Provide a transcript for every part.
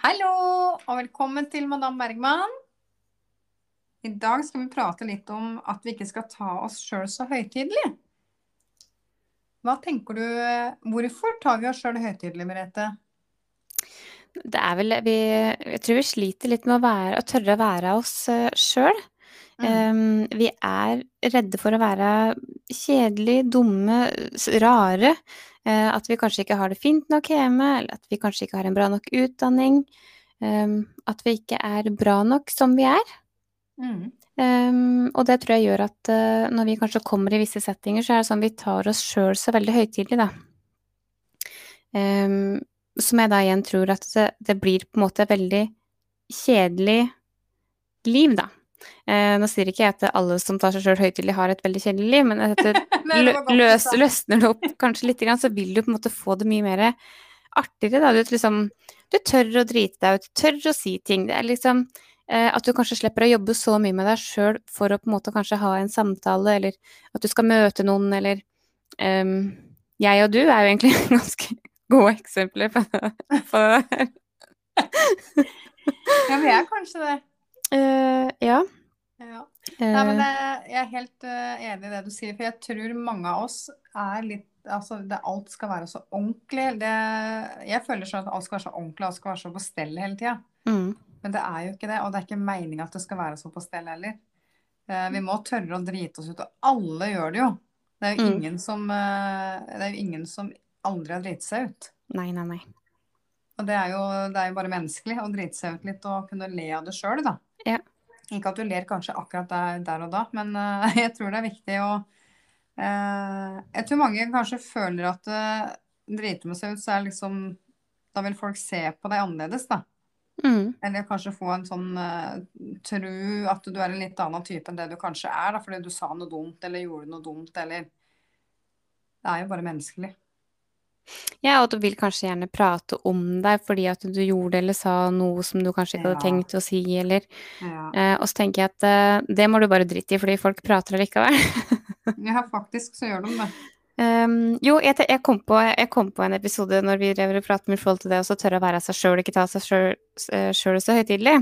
Hallo, og velkommen til Madame Bergman. I dag skal vi prate litt om at vi ikke skal ta oss sjøl så høytidelig. Hva tenker du, Hvorfor tar vi oss sjøl høytidelig, Merete? Det er vel vi, Jeg tror vi sliter litt med å, være, å tørre å være oss uh, sjøl. Mm. Um, vi er redde for å være kjedelige, dumme, rare. Uh, at vi kanskje ikke har det fint nok hjemme, eller at vi kanskje ikke har en bra nok utdanning. Um, at vi ikke er bra nok som vi er. Mm. Um, og det tror jeg gjør at uh, når vi kanskje kommer i visse settinger, så er det sånn vi tar oss sjøl så veldig høytidelig, da. Um, som jeg da igjen tror at det, det, blir på en måte veldig kjedelig liv, da. Uh, nå sier ikke jeg at alle som tar seg sjøl høytidelig, har et veldig kjedelig liv, men at det, lø, løs, løsner det opp kanskje litt, så vil du på en måte få det mye mer artigere, da. Du, liksom, du tør å drite deg ut, tør å si ting. Det er liksom eh, at du kanskje slipper å jobbe så mye med deg sjøl for å på en måte kanskje ha en samtale, eller at du skal møte noen, eller um, Jeg og du er jo egentlig ganske gode eksempler på, på det her. ja, vi er kanskje det. Uh, ja. Ja. Nei, men det, jeg er helt uh, enig i det du sier, for jeg tror mange av oss er litt Altså, det, alt skal være så ordentlig. Det, jeg føler sånn at alt skal være så ordentlig, alt skal være så på stell hele tida. Mm. Men det er jo ikke det, og det er ikke meninga at det skal være så på stell heller. Vi må tørre å drite oss ut, og alle gjør det jo. Det er jo mm. ingen som, det er jo ingen som aldri har driti seg ut. Nei, nei, nei. Og det er, jo, det er jo bare menneskelig å drite seg ut litt og kunne le av det sjøl, da. Ja. Ikke at du ler kanskje akkurat der, der og da, men uh, jeg tror det er viktig å uh, Jeg tror mange kanskje føler at uh, driter med seg ut, så er liksom Da vil folk se på deg annerledes, da. Mm. Eller kanskje få en sånn uh, tru at du er en litt annen type enn det du kanskje er, da, fordi du sa noe dumt eller gjorde noe dumt, eller Det er jo bare menneskelig. Ja, og du vil kanskje gjerne prate om deg fordi at du gjorde eller sa noe som du kanskje ikke hadde tenkt å si, eller ja. eh, Og så tenker jeg at eh, det må du bare drite i, fordi folk prater allikevel. ja, faktisk så gjør de det. Um, jo, jeg, jeg, kom på, jeg, kom på, en episode når vi drev og pratet med forhold til det, og så tørre å være seg sjøl, ikke ta seg sjøl så høytidelig.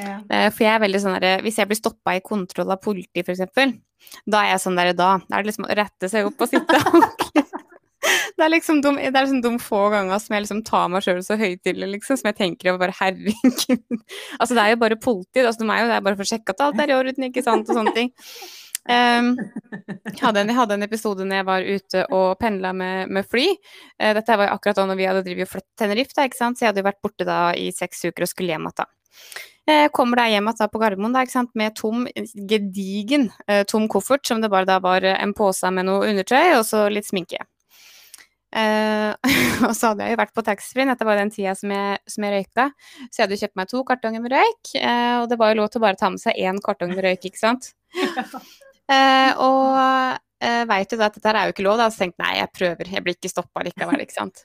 Ja. Uh, for jeg er veldig sånn derre Hvis jeg blir stoppa i kontroll av politi, eksempel, da er jeg sånn derre da. Da er det liksom å rette seg opp og sitte ordentlig det er liksom de, det er liksom de få ganger som jeg liksom tar meg sjøl så høytidelig, liksom, som jeg tenker over bare herregud Altså, det er jo bare politi, altså, de er jo der bare for å sjekke at alt er i orden, ikke sant, og sånne ting. Um, hadde en, jeg hadde en episode når jeg var ute og pendla med, med, fly. Uh, dette var jo akkurat da når vi hadde drevet flyttet Tenerife, da, ikke sant? så jeg hadde jo vært borte da i seks uker og skulle hjem igjen. Uh, kommer da hjem igjen på Gardermoen da, ikke sant? med tom, gedigen uh, tom koffert, som det bare da var en pose med noe undertøy og så litt sminke. Uh, og så hadde jeg jo vært på taxfree, dette var den tida som jeg, som jeg, røykte. Så jeg hadde kjøpt meg to kartonger med røyk, uh, og det var jo lov til å bare ta med seg én kartong med røyk, ikke sant. Uh, og uh, veit du da at dette er jo ikke lov, da, så tenkte jeg nei, jeg prøver, jeg blir ikke stoppa likevel, ikke sant.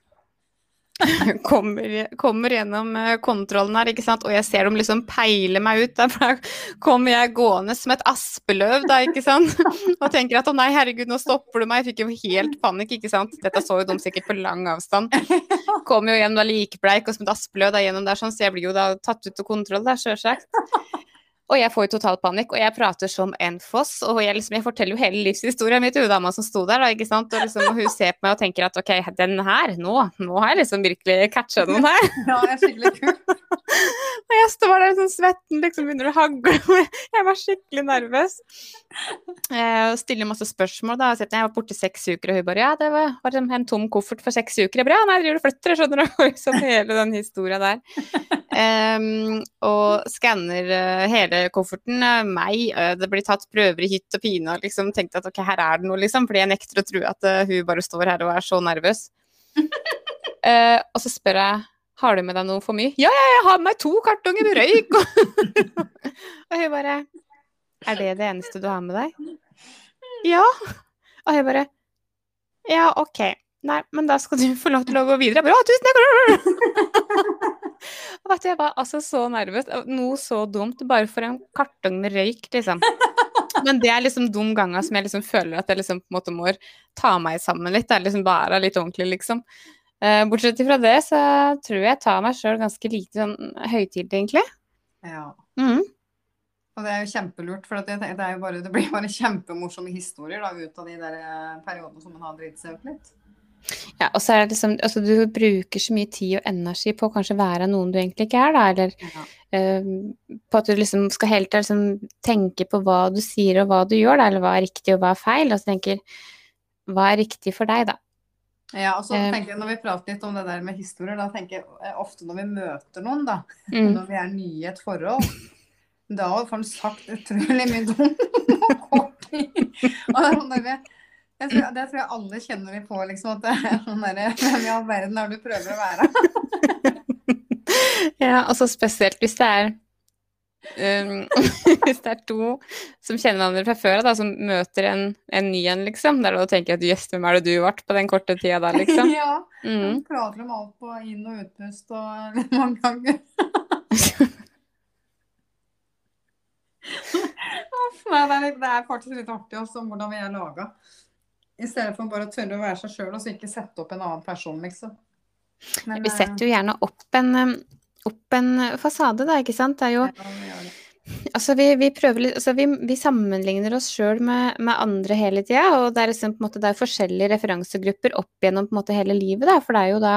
kommer, kommer, gjennom eh, kontrollen her, ikke sant, og jeg ser dem liksom peile meg ut. Der kommer jeg gående som et aspeløv, da, ikke sant, og tenker at å nei, herregud, nå stopper du meg. Jeg fikk jo helt panikk, ikke sant. Dette så jo de sikkert på lang avstand. Kommer jo gjennom da likbleik og som et aspeløv da gjennom der, sånn, så jeg blir jo da tatt ut av kontroll, der, sjølsagt. Og jeg får jo total panikk, og jeg prater som en foss. Og jeg, liksom, jeg forteller jo hele livshistorien min til hun dama som sto der, da, ikke sant. Og, liksom, og, hun ser på meg og tenker at ok, den her, nå, nå har jeg liksom virkelig catcha noen her. Ja, det er skikkelig kult. og jeg står der sånn svetten liksom begynner å hagle. Jeg var skikkelig nervøs. Eh, og stiller masse spørsmål, da. Jeg var borte seks uker, og hun bare ja, det var, var en tom koffert for seks uker. Jeg bare ja, nei, driver og flytter, skjønner du. Liksom hele den historia der. Um, og skanner uh, hele kofferten. Uh, meg. Uh, det blir tatt prøver i hytt og pine. Og liksom tenkte at ok, her er det noe, liksom. Fordi jeg nekter å tro at hun bare står her og er så nervøs. og så spør jeg Har du med deg noe for mye? Ja, ja, jeg har med meg to kartonger med røyk! og hun bare Er det det eneste du har med deg? Ja. Og jeg bare Ja, OK. Nei, men da skal du få lov til å gå videre. Jeg bare Å, tusen takk! og vet du, jeg var altså så nervøs. Noe så dumt. Bare for en kartong med røyk, liksom. Men det er liksom dum ganger som jeg liksom føler at jeg liksom på en måte må ta meg sammen litt. Det er liksom bare litt ordentlig, liksom. Uh, bortsett fra det, så tror jeg tar meg sjøl ganske lite sånn høytid, egentlig. Ja. Mm. Og det er jo kjempelurt, for det, det, bare, det, blir bare kjempemorsomme historier da, ut av de der eh, periodene som man har dritt seg ut litt. Ja, og så er det liksom Altså, du bruker så mye tid og energi på å kanskje være noen du egentlig ikke er, da, eller ja. uh, på at du liksom skal hele tida liksom tenke på hva du sier og hva du gjør, da, eller hva er riktig og hva er feil. Altså tenker Hva er riktig for deg, da? Ja, og så uh, tenker jeg Når vi prater litt om det der med historier, da tenker jeg eh, ofte når vi møter noen, da, mm. når vi er nye i et forhold, da får han sagt utrolig mye dumt. Og det er sånn der vi jeg tror, det tror jeg alle kjenner litt på, liksom. At det er sånn derre Hvem i all verden er du prøver å være? ja, altså spesielt hvis det er um, Hvis det er to som kjenner hverandre fra før av, som møter en, en ny en, liksom. Der du tenker at jøss, hvem er det du ble på den korte tida der, liksom? ja. Mm. Prater om alt på inn- og utpust og mange ganger. Nei, det, er, det faktisk litt artig også, hvordan vi er laga. I stedet for bare å tørre å være seg sjøl og så ikke sette opp en annen person, liksom. Men, vi setter jo gjerne opp en, um, opp en, fasade, da, ikke sant. Det er jo Altså, vi, vi, prøver, altså vi, vi, sammenligner oss sjøl med, med, andre hele tida, og det er, liksom, måte, det er forskjellige referansegrupper opp gjennom måte hele livet, da, for det er jo da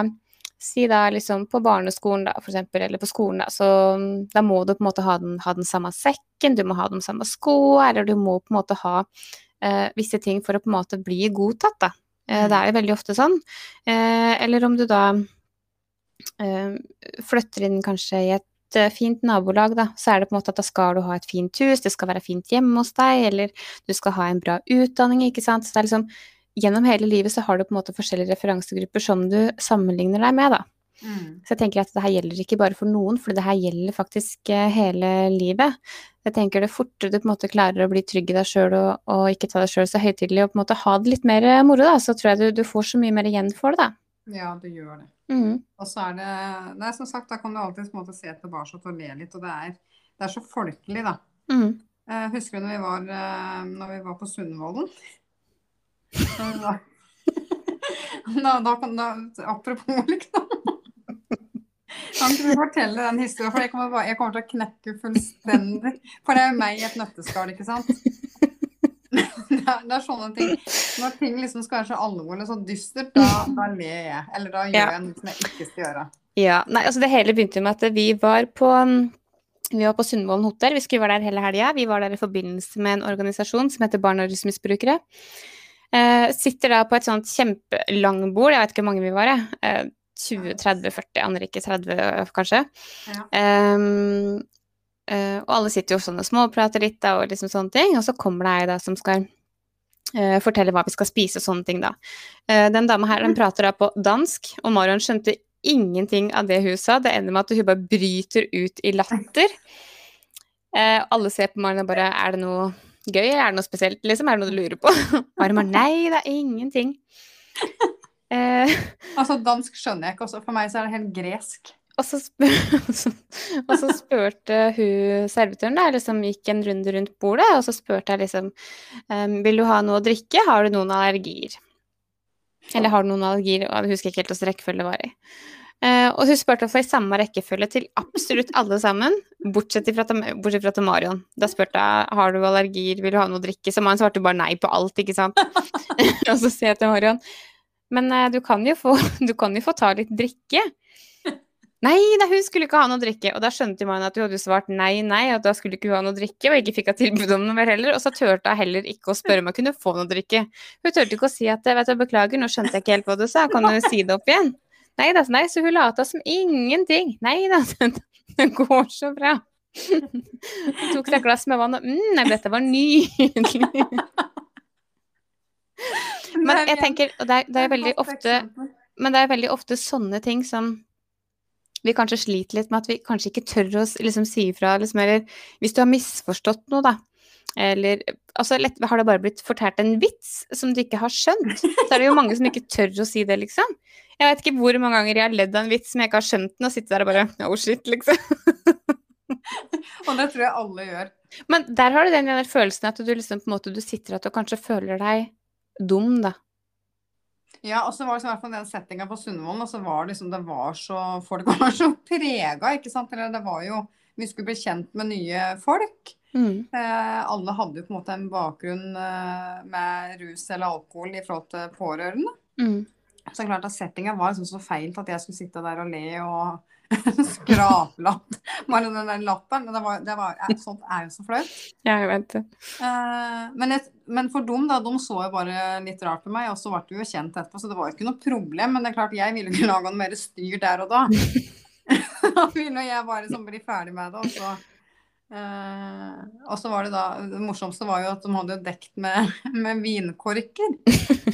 Si da liksom på barneskolen, da, for eksempel, eller på skolen, da, så da må du på en måte ha den, ha den samme sekken, du må ha de samme skoene, eller du må på en måte ha eh, visse ting for å på en måte bli godtatt, da. Eh, det er jo veldig ofte sånn. Eh, eller om du da eh, flytter inn kanskje i et eh, fint nabolag, da, så er det på en måte at da skal du ha et fint hus, det skal være fint hjemme hos deg, eller du skal ha en bra utdanning, ikke sant. Så det er liksom Gjennom hele livet så har du på en måte forskjellige referansegrupper som du sammenligner deg med, da. Mm. Så jeg tenker at det her gjelder ikke bare for noen, for det her gjelder faktisk eh, hele livet. Jeg tenker det fortere du på en måte klarer å bli trygg i deg sjøl og, og, ikke ta deg sjøl så høytidelig, og på en måte ha det litt mer eh, moro, da, så tror jeg du, du får så mye mer igjen for det, da. Ja, du gjør det. Mm. Og så er det Nei, som sagt, da kan du alltid på en måte se tilbake og le litt, og det er, det er så folkelig, da. Mm. Uh, husker du når vi var, uh, når vi var på Sundvolden? da, da, da, apropos, liksom. Kan ikke du fortelle den historien, for jeg kommer, jeg kommer, til å knekke fullstendig. For det er jo meg i et nøtteskall, ikke sant? Det er, det er, sånne ting. Når ting liksom skal være så alvorlig og så dystert, da, da ler jeg. Eller da gjør jeg noe som jeg ikke skal gjøre. Ja, nei, altså Det hele begynte med at vi var på vi var på Sundvolden hotell. Vi skulle være der hele helga. Vi var der i forbindelse med en organisasjon som heter Barn og rusmisbrukere. Eh, sitter da på et sånt kjempelangbord, jeg vet ikke hvor mange vi var. Eh, 20-30-40, andre ikke 30 kanskje. Ja. Um, uh, og alle sitter jo sånn og småprater litt da, og liksom sånne ting. Og så kommer det ei da som skal uh, fortelle hva vi skal spise og sånne ting, da. Uh, den dama her den prater da på dansk, og Marion skjønte ingenting av det hun sa. Det ender med at hun bare bryter ut i latter. alle ser på Marion og bare Er det noe gøy? Er det noe spesielt, liksom? Er det noe du lurer på? Marion bare Nei, det er ingenting. Eh, altså, dansk skjønner jeg ikke også. For meg så er det helt gresk. Og så, og så spurte hun servitøren, da, liksom gikk en runde rundt bordet, og så spurte jeg liksom um, Vil du ha noe å drikke, har du noen allergier? Eller har du noen allergier? Og jeg husker ikke helt hvilken rekkefølge det var i. Uh, og hun spurte få i samme rekkefølge til absolutt alle sammen, bortsett fra, bortsett fra til Marion. Da spurte jeg har du allergier, vil du ha noe å drikke, så Marion svarte bare nei på alt, ikke sant. og så sier jeg til Marion men uh, du, kan få, du, kan jo få, ta litt drikke. Nei, nei, hun skulle ikke ha noe drikke. Og da skjønte man at hun hadde svart nei, nei, at da skulle ikke hun ha noe drikke, og ikke fikk hun tilbud om noe mer heller. Og så turte hun heller ikke å spørre om hun kunne få noe drikke. Hun turte ikke å si at vet du, beklager, nå skjønte jeg ikke helt hva du sa, kan du si det opp igjen? Nei da, nei, så hun lata som ingenting. Nei da, det går så bra. Hun tok seg et glass med vann og mm, nei, dette var nydelig. Men jeg tenker, og det er, det er veldig ofte Men det er veldig ofte sånne ting som vi kanskje sliter litt med at vi kanskje ikke tør å liksom, si ifra, liksom, eller hvis du har misforstått noe, da. Eller altså, lett, har det bare blitt fortalt en vits som du ikke har skjønt, så er det jo mange som ikke tør å si det, liksom. Jeg vet ikke hvor mange ganger jeg har ledd av en vits som jeg ikke har skjønt den, og sitter der og bare oh shit, liksom. og det tror jeg alle gjør. Men der har du den den følelsen at du liksom på en måte du sitter at du kanskje føler deg dum, da. Ja, og så var det i hvert fall den settinga på Sundvolden, og så var det liksom det var så Folk var så prega, ikke sant. Eller det var jo Vi skulle bli kjent med nye folk. Mm. Eh, alle hadde jo på en måte en bakgrunn eh, med rus eller alkohol i forhold til pårørende. Mm. Så klart at settinga var liksom så feil at jeg skulle sitte der og le og skraplapp. Bare den der latteren. Det var, det var, sånt er jo så flaut. Jeg vet det. Eh, men, jeg, men, for dem, da. De så jo bare litt rart på meg, og så ble vi jo kjent etterpå, så det var jo ikke noe problem. Men det er klart, jeg ville ikke lage noe mer styr der og da. da ville jeg bare sånn bli ferdig med det, og så Uh, og så var det da Det morsomste var jo at de hadde dekt med, med vinkorker.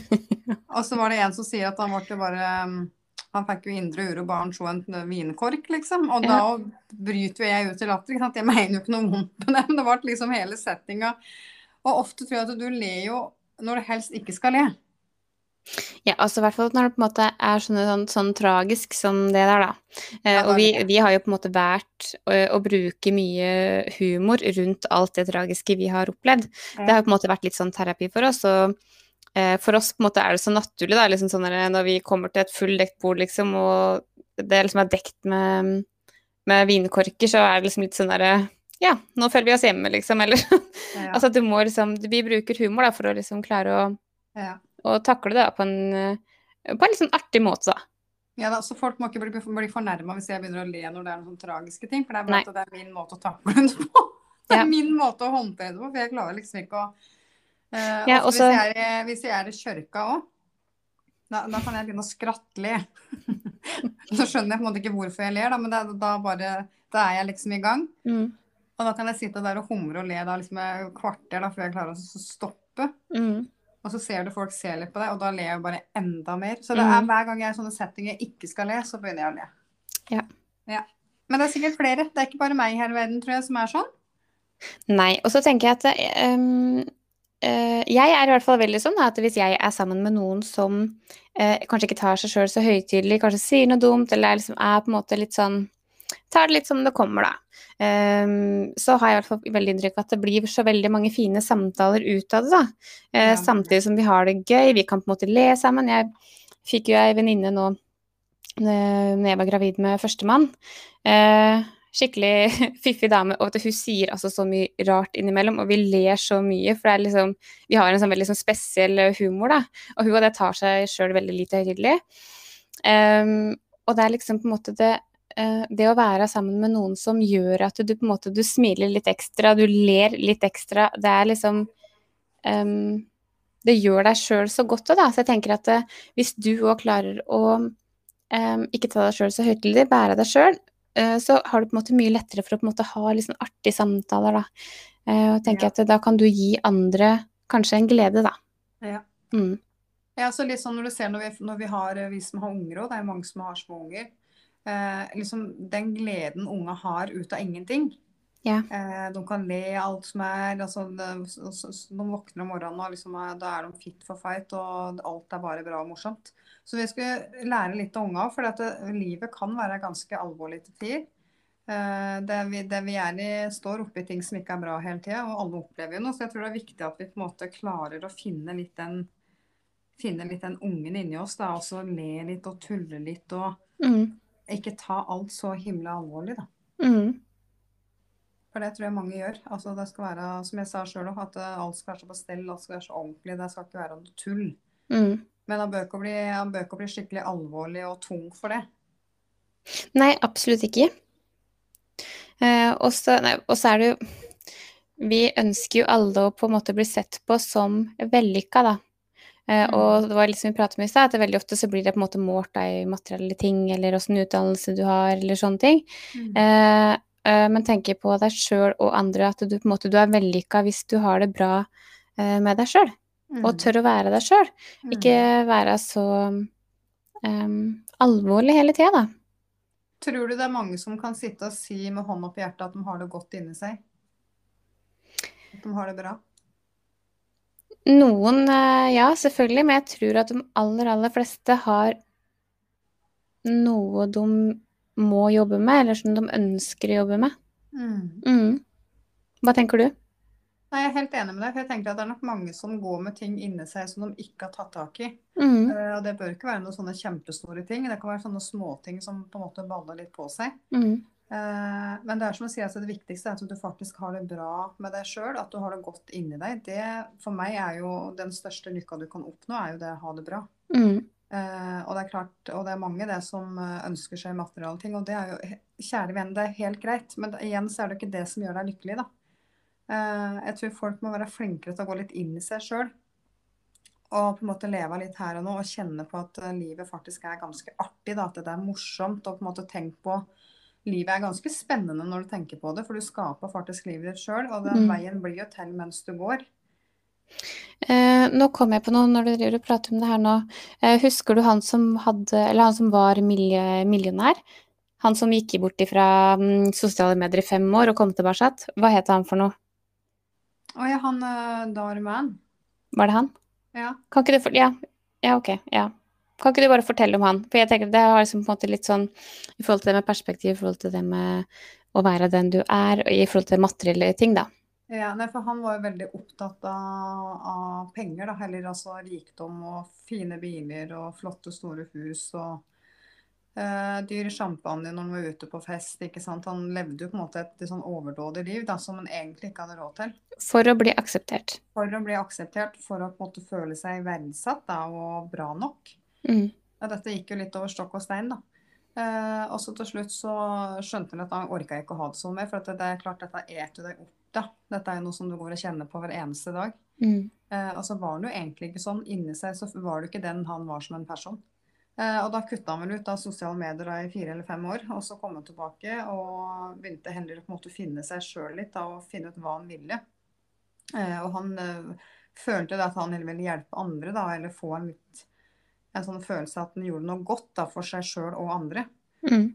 og så var det en som sier at han ble bare Han fikk jo indre uro bare han så en vinkork, liksom. Og da bryter jo jeg ut i latter. Jeg mener jo ikke noe vondt med det, men det ble liksom hele settinga. Og ofte tror jeg at du ler jo når du helst ikke skal le. Ja, altså i hvert fall når det på en måte er sånn, sånn, sånn tragisk som det der, da. Eh, og vi, vi, har jo på en måte vært å, å, bruke mye humor rundt alt det tragiske vi har opplevd. Det har på en måte vært litt sånn terapi for oss. og for oss på en måte er det så naturlig, da, liksom sånn når vi kommer til et fulldekt bord, liksom, og det liksom er dekt med, med vinkorker, så er det liksom litt sånn derre Ja, nå føler vi oss hjemme, liksom, eller ja. Altså du må liksom Vi bruker humor da for å liksom klare å ja å takle det på en, eh, på en litt sånn artig måte, da. Ja da, så Folk må ikke bli, bli fornærma hvis jeg begynner å le når det er noen tragiske ting. For det er bare at det er min måte å takle det på. Det er ja. min måte å håndtere det på. For jeg klarer liksom ikke å uh, ja, også, hvis, jeg er, er, i kjørka òg, da, da, kan jeg begynne å skratte litt. så skjønner jeg på en måte ikke hvorfor jeg ler, da, men det, da, bare, da er jeg liksom i gang. Mm. Og da kan jeg sitte der og humre og le da liksom et kvarter da, før jeg klarer å stoppe. Mm. Og så ser du folk se litt på deg, og da ler jeg bare enda mer. Så det er mm. hver gang jeg er i sånne settinger jeg ikke skal le, så begynner jeg å le. Ja. ja. Men det er sikkert flere. Det er ikke bare meg her i verden, tror jeg, som er sånn. Nei. Og så tenker jeg at um, Jeg er i hvert fall veldig sånn at hvis jeg er sammen med noen som uh, kanskje ikke tar seg sjøl så høytidelig, kanskje sier noe dumt, eller liksom er på en måte litt sånn tar det litt som det kommer, da. Um, så har jeg i hvert fall veldig inntrykk av at det blir så veldig mange fine samtaler ut av det, da. Uh, ja. Samtidig som vi har det gøy, vi kan på en måte le sammen. Jeg fikk jo ei venninne nå uh, når jeg var gravid med førstemann. Uh, skikkelig fiffig dame, og hun sier altså så mye rart innimellom, og vi ler så mye, for liksom Vi har en sånn veldig sånn spesiell humor, da. Og hun og det tar seg sjøl veldig lite høytidelig. Um, og det er liksom på en måte det Eh, det å være sammen med noen som gjør at du på en måte du smiler litt ekstra, du ler litt ekstra, det er liksom um, Det gjør deg sjøl så godt òg, da. Så jeg tenker at uh, hvis du òg klarer å um, ikke ta deg sjøl så høytidelig, bære deg sjøl, eh, så har du på en måte mye lettere for å på en måte ha liksom artige samtaler, da. Uh, og tenker ja. at da kan du gi andre kanskje en glede, da. Ja. Mm. Ja, så litt sånn når du ser når vi, når vi har vi som har unger òg, det er mange som har små unger eh, liksom den gleden unge har ut av ingenting. Ja. Eh, de kan le alt som er. Altså, de, de våkner om morgenen og liksom, da er de fit for fight, og alt er bare bra og morsomt. Så vi skulle lære litt av unga, for det, livet kan være ganske alvorlig til tider. Uh, det, vi, det vi i, står oppi ting som ikke er bra hele tida, og alle opplever jo noe. Så jeg tror det er viktig at vi på en måte klarer å finne litt den, finne litt den ungen inni oss. da, Og så le litt og tulle litt og mm ikke ta alt så himla alvorlig, da. Mm. For det tror jeg mange gjør. Altså det skal være, som jeg sa sjøl òg, at eh, alt skal være så på stell, alt skal være så ordentlig. Det skal ikke være noe tull. Mm. Men han bør, ikke bli, han bør ikke bli skikkelig alvorlig og tung for det. Nei, absolutt ikke. Eh, og så er det jo Vi ønsker jo alle å på en måte bli sett på som vellykka, da. Uh, og det var litt som vi pratet om i stad, at veldig ofte så blir det på en måte målt i materielle ting, eller åssen utdannelse du har, eller sånne ting. Mm. Uh, men tenker på deg sjøl og andre, at du på en måte du er vellykka hvis du har det bra med deg sjøl. Mm. Og tør å være deg sjøl. Mm. Ikke være så um, alvorlig hele tida, da. Tror du det er mange som kan sitte og si med hånda på hjertet at de har det godt inni seg? At de har det bra? Noen, eh, ja, selvfølgelig. Men jeg tror at de aller, aller fleste har noe de må jobbe med, eller som de ønsker å jobbe med. Mm. Mm. Hva tenker du? Nei, Jeg er helt enig med deg. for jeg tenker at Det er nok mange som går med ting inni seg som de ikke har tatt tak i. Mm. Uh, og Det bør ikke være noen sånne kjempestore ting. Det kan være sånne småting som på en måte baller litt på seg. Uh, men det er som å si altså, det viktigste er at du faktisk har det bra med deg sjøl. At du har det godt inni deg. Det for meg er jo den største lykka du kan oppnå, er jo det å ha det bra. Mm. Uh, og det er klart, og det er mange det som ønsker seg materiale ting. Og det er jo, kjære venn, det er helt greit. Men igjen så er det ikke det som gjør deg lykkelig, da. Eh, jeg tror folk må være flinkere til å gå litt inn i seg sjøl. Og på en måte leve litt her og nå og kjenne på at eh, livet faktisk er ganske artig. Da, at det er morsomt. Og på en måte tenke på Livet er ganske spennende når du tenker på det, for du skaper faktisk livet ditt sjøl. Og den mm. veien blir jo til mens du går. Eh, nå kom jeg på noe når du driver og prater om det her nå. Eh, husker du han som, hadde, eller han som var millionær? Han som gikk bort fra um, sosiale medier i fem år og kom tilbake? Hva het han for noe? Å ja, han uh, Darman. Var det han? Ja. Kan ikke du for... Ja. ja, OK. Ja. Kan ikke du bare fortelle om han? For jeg tenker det har liksom på en måte litt sånn i forhold til det med perspektiv, i forhold til det med å være den du er, og i forhold til materielle ting, da. Ja, nei, for han var jo veldig opptatt av, av penger, da. Heller altså rikdom og fine biler og flotte, store hus og eh, dyr champagne når han var ute på fest. ikke sant? Han levde jo på en måte et sånn overdådig liv da, som han egentlig ikke hadde råd til. For å bli akseptert. For å bli akseptert, for å på en måte føle seg verdsatt da, og bra nok. Mm. Ja, dette gikk jo litt over stokk og stein, da. Eh, og så til slutt så skjønte han at han orka ikke å ha det sånn mer, for det er klart dette eter deg opp. Da. Dette er jo noe som du går og kjenner på hver eneste dag. Mm. Og så var han jo egentlig ikke sånn. Inni seg så var det ikke den han var som en person. Eh, og da kutta han vel ut av sosiale medier i fire eller fem år. Og så kom han tilbake og begynte heller å finne seg sjøl litt da, og finne ut hva han ville. Eh, og han uh, følte at han heller ville hjelpe andre, da, eller få en, litt, en sånn følelse at han gjorde noe godt da, for seg sjøl og andre. Mm.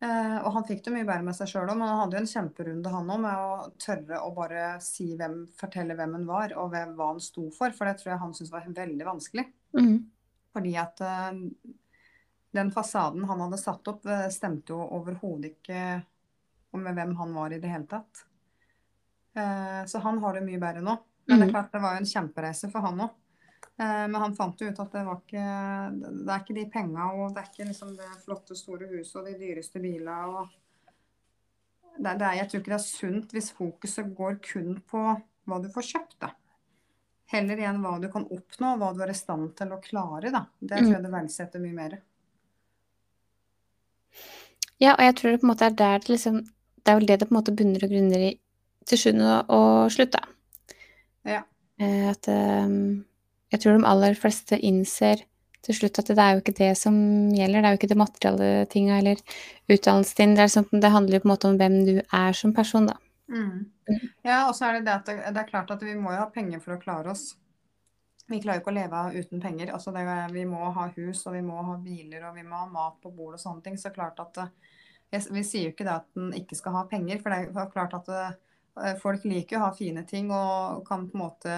Uh, og han fikk det mye bedre med seg sjøl òg, men han hadde jo en kjemperunde han òg med å tørre å bare si hvem, fortelle hvem han var, og hvem, hva han sto for. For det tror jeg han syntes var veldig vanskelig. Mm. Fordi at uh, den fasaden han hadde satt opp, eh, stemte jo overhodet ikke med hvem han var i det hele tatt. Uh, så han har det mye bedre nå. Men det er mm. klart det var jo en kjempereise for han òg. Uh, men han fant jo ut at det var ikke Det er ikke de penga og det er ikke liksom det flotte, store huset og de dyreste bilene og det, det er, Jeg tror ikke det er sunt hvis fokuset går kun på hva du får kjøpt, da. Heller igjen hva du kan oppnå, hva du er i stand til å klare. Da. Det tror mm. jeg du verdsetter mye mer. Ja, og jeg tror det på en måte er der det liksom Det er vel det det på en måte bunner og grunner i til sjuende og slutt, da. Ja. Eh, at um, jeg tror de aller fleste innser til slutt at det er jo ikke det som gjelder. Det er jo ikke det materielle tinga eller utdannelsen din. Det, sånn, det, handler jo på en måte om hvem du er som person, da. Mm. Ja, og så er det det at det, det, er klart at vi må jo ha penger for å klare oss. Vi klarer jo ikke å leve uten penger. Altså det, vi må ha hus, og vi må ha biler, og vi må ha mat på bordet og sånne ting. Så klart at eh, Vi sier jo ikke det at en ikke skal ha penger, for det er klart at eh, folk liker å ha fine ting og kan på en måte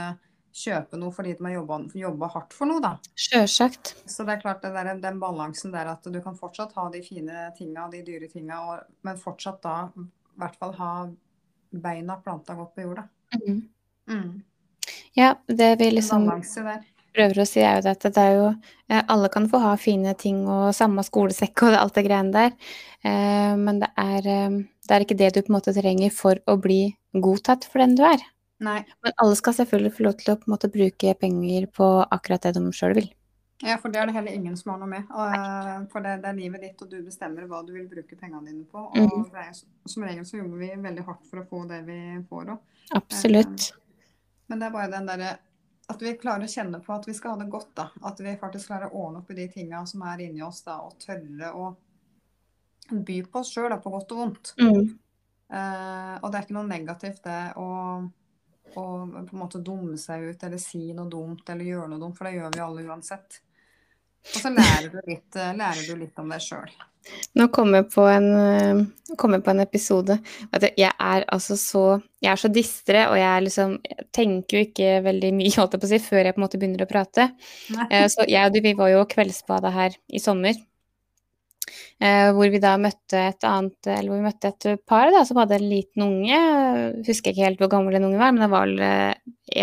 kjøpe noe fordi de har jobba hardt for noe, da. Sjølsagt. Så det er klart det der, den balansen der at du kan fortsatt ha de fine tinga, de dyre tinga, men fortsatt da i hvert fall ha beina planta godt på jorda. Mm. Mm. Ja, det vi liksom prøver å si, er jo at det er jo eh, Alle kan få ha fine ting og samme skolesekk og alt det greiene der, eh, men det er, eh, det er ikke det du på en måte trenger for å bli godtatt for den du er. Nei. Men alle skal selvfølgelig få lov til å måte bruke penger på akkurat det de sjøl vil. Ja, for det er det heller ingen som har noe med. Og, for det, det, er livet ditt, og du bestemmer hva du vil bruke pengene dine på. Og mm. er, som regel så jobber vi veldig hardt for å få det vi får òg. Absolutt. Men det er bare den derre at vi klarer å kjenne på at vi skal ha det godt. da. At vi faktisk klarer å ordne opp i de tinga som er inni oss, da, og tørre å by på oss sjøl, på godt og vondt. Mm. Uh, og det er ikke noe negativt det å å på en måte dumme seg ut eller si noe dumt eller gjøre noe dumt, for det gjør vi alle uansett. Og så lærer du litt, eh, lærer du litt om deg sjøl. Nå kommer jeg på en, eh, kom jeg på en episode Jeg er altså så Jeg er så distre, og jeg, liksom, jeg tenker jo ikke veldig mye holdt jeg på å si, før jeg på en måte begynner å prate. Nei. så jeg og du, vi var jo kveldsbada her i sommer. Hvor vi da møtte et annet Eller hvor vi møtte et par da, som hadde en liten unge. Husker ikke helt hvor gammel den unge var, men det var vel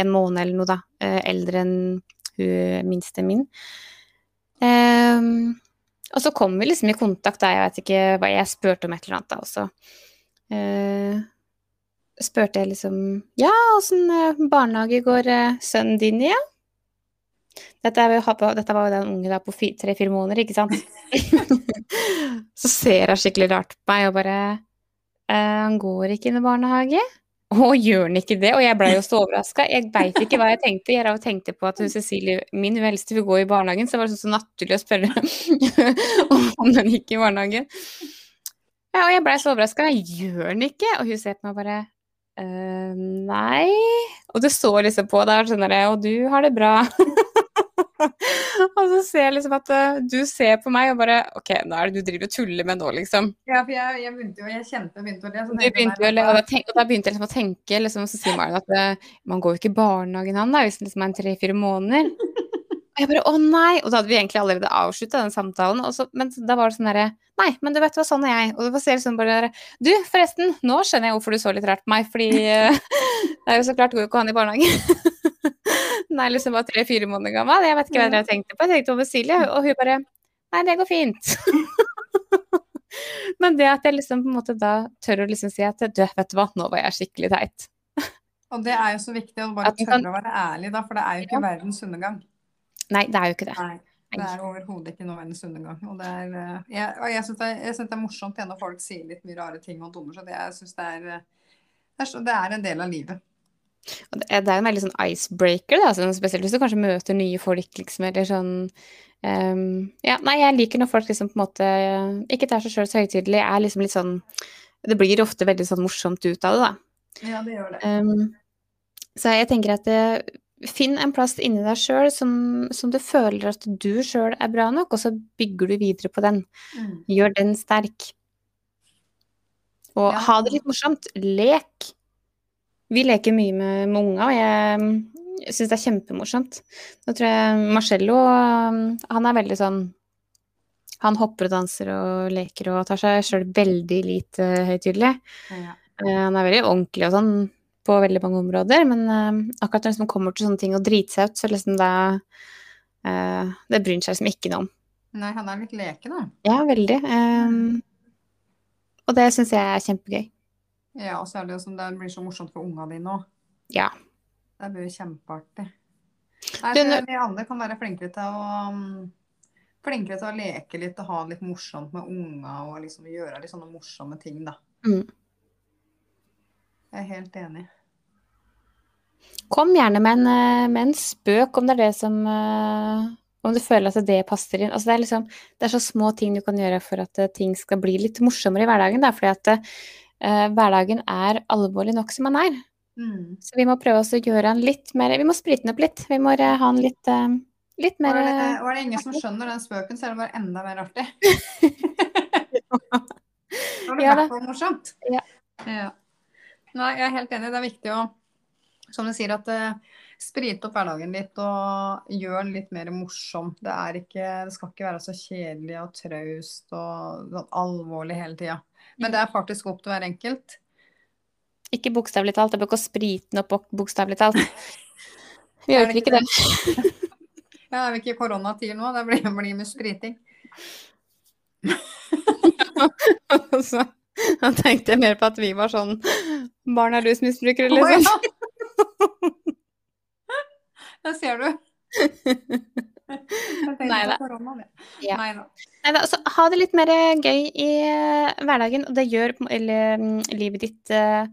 en måned eller noe, da. eldre enn hun minste min. Um, og så kom vi liksom i kontakt da, jeg vet ikke hva jeg spurte om et eller annet da, og så uh, spurte jeg liksom Ja, åssen barnehage går sønnen din i, ja? Dette, dette, var jo den unge da på tre-fire måneder, ikke sant? så ser hun skikkelig rart på meg og bare Han går ikke inn i barnehage? Å, gjør han ikke det? Og jeg blei jo så overraska. Jeg veit ikke hva jeg tenkte. Jeg tenkte på at Cecilie, min eldste, vil gå i barnehagen, så det var så naturlig å spørre om den gikk i barnehagen. Ja, og jeg blei så overraska. Gjør han ikke? Og hun ser på meg bare Uh, Nei. Og det så liksom på der sånn derre Og du har det bra. og så ser jeg liksom at uh, du ser på meg og bare OK, nå er det du driver og tuller med nå, liksom. Ja, for jeg, jeg begynte jo, jeg kjente begynte å le. Du begynte å le, og da, tenk, og da, begynte jeg liksom å tenke, liksom, så sier Maren at uh, man går jo ikke i barnehagen han da, hvis han liksom er tre-fire måneder. Og jeg bare å nei! Og da hadde vi egentlig allerede avslutta den samtalen, så, men da var det sånn derre Nei, men du vet hva, sånn er jeg. Og det var liksom bare der, Du, forresten, nå skjønner jeg hvorfor du så litt rart på meg, fordi uh, det er jo så klart går jo ikke han i barnehagen. Den er liksom bare tre-fire måneder gammel. Jeg vet ikke hva dere tenkte på. Jeg tenkte på Silje, og hun bare Nei, det går fint. Men det at jeg liksom på en måte da tør å liksom si at du, vet du hva, nå var jeg skikkelig teit. Og det er jo så viktig å bare tørre kan... å være ærlig, da, for det er jo ikke ja. verdens undergang. Nei, det er jo ikke det. Nei. Det er overhodet ikke noe verdens undergang. Og, det er, eh, jeg, og jeg syns det, det, er morsomt når folk sier litt mye rare ting og dummer seg. Jeg syns det, det, det, er en del av livet. Det er, en veldig sånn icebreaker, da, sånn, spesielt hvis du kanskje møter nye folk, liksom, eller sånn um, Ja, nei, jeg liker når folk liksom på en måte ikke tar seg sjøl så høytidelig, er liksom litt sånn Det blir ofte veldig sånn morsomt ut av det, da. Ja, det gjør det. Um, så jeg tenker at det, Finn en plass inni deg sjøl som, som, du føler at du sjøl er bra nok, og så bygger du videre på den. Mm. Gjør den sterk. Og ja. ha det litt morsomt. Lek. Vi leker mye med, med unga, og jeg syns det er kjempemorsomt. Nå tror jeg Marcello han er veldig sånn Han hopper og danser og leker og tar seg sjøl veldig lite høytidelig. Ja. Uh, han er veldig ordentlig og sånn på veldig mange områder, men uh, akkurat når det kommer til sånne ting og driter seg ut, så liksom det uh, Det bryr seg liksom ikke noe om. Nei, han er litt leken, da. Ja, veldig. Um, og det syns jeg er kjempegøy. Ja, og så er det jo som det blir så morsomt for unga dine òg. Ja. Det blir kjempeartig. Nei, vi andre kan være flinkere til å um, flinkere til å leke litt og ha det litt morsomt med unga og liksom gjøre litt sånne morsomme ting, da. Mm. Jeg er helt enig. Kom gjerne med en, eh, med en, spøk, om det er det som uh, Om du føler at det passer inn. Altså det, er liksom, det er så små ting du kan gjøre for at uh, ting skal bli litt morsommere i hverdagen. Da, fordi at eh, hverdagen er alvorlig nok som den er. Mm. Så vi må prøve oss å gjøre den litt mer Vi må sprite den opp litt. Vi må uh, ha den litt, uh, litt mer Var det, var det ingen som skjønner den spøken, så er det bare enda mer artig. Var det i hvert fall morsomt. Ja. ja. Nei, jeg er helt enig. Det er viktig å, som du sier, at uh, sprite opp hverdagen litt og gjøre den litt mer morsom. Det, ikke, det skal ikke være så kjedelig og traust og sånn alvorlig hele tida. Men det er faktisk opp til hver enkelt. Ikke bokstavelig talt. Det bør ikke sprite den opp bokstavelig talt. Vi gjør ikke det. ja, er vi ikke i koronatid nå? Det blir, blir med spriting. altså, da tenkte jeg mer på at vi var sånn barn er rusmisbrukere, liksom. Oh, ja. Der ser du. Nei da. Ja. Altså, ha det litt mer gøy i uh, hverdagen, og det gjør eller, um, livet ditt uh,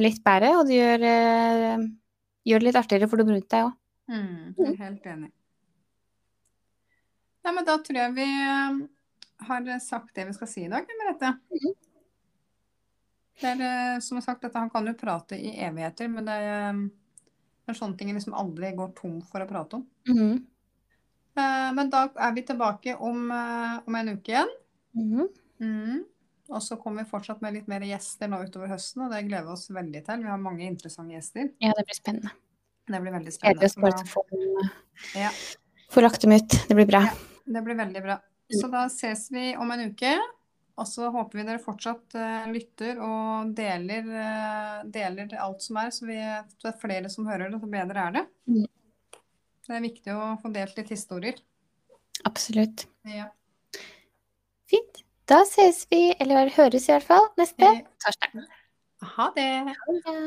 litt bedre, og det gjør, uh, gjør, det litt artigere for dem rundt deg òg. Mm, helt enig. Ja, men da tror jeg vi har sagt det vi skal si i dag, Merete. Mm. Det er, som sagt, dette, han kan jo prate i evigheter, men det er, det er sånne ting jeg liksom aldri går tom for å prate om. Mm. Uh, men da er vi tilbake om, uh, om en uke igjen. Mm. Mm. Og så kommer vi fortsatt med litt mer gjester nå utover høsten, og det gleder vi oss veldig til. Vi har mange interessante gjester. Ja, det blir spennende. Det blir veldig spennende. Gleder oss bare til å få, ja. få lagt dem ut. Det blir bra. Ja, det blir veldig bra. Så da ses vi om en uke. Og så håper vi dere fortsatt uh, lytter og deler, uh, deler, alt som er, så vi, det er flere som hører det, så bedre er det. Mm. Det er viktig å få delt litt historier. Absolutt. Ja. Fint. Da ses vi, eller høres i hvert fall, neste torsdag. Ha det. Ha det.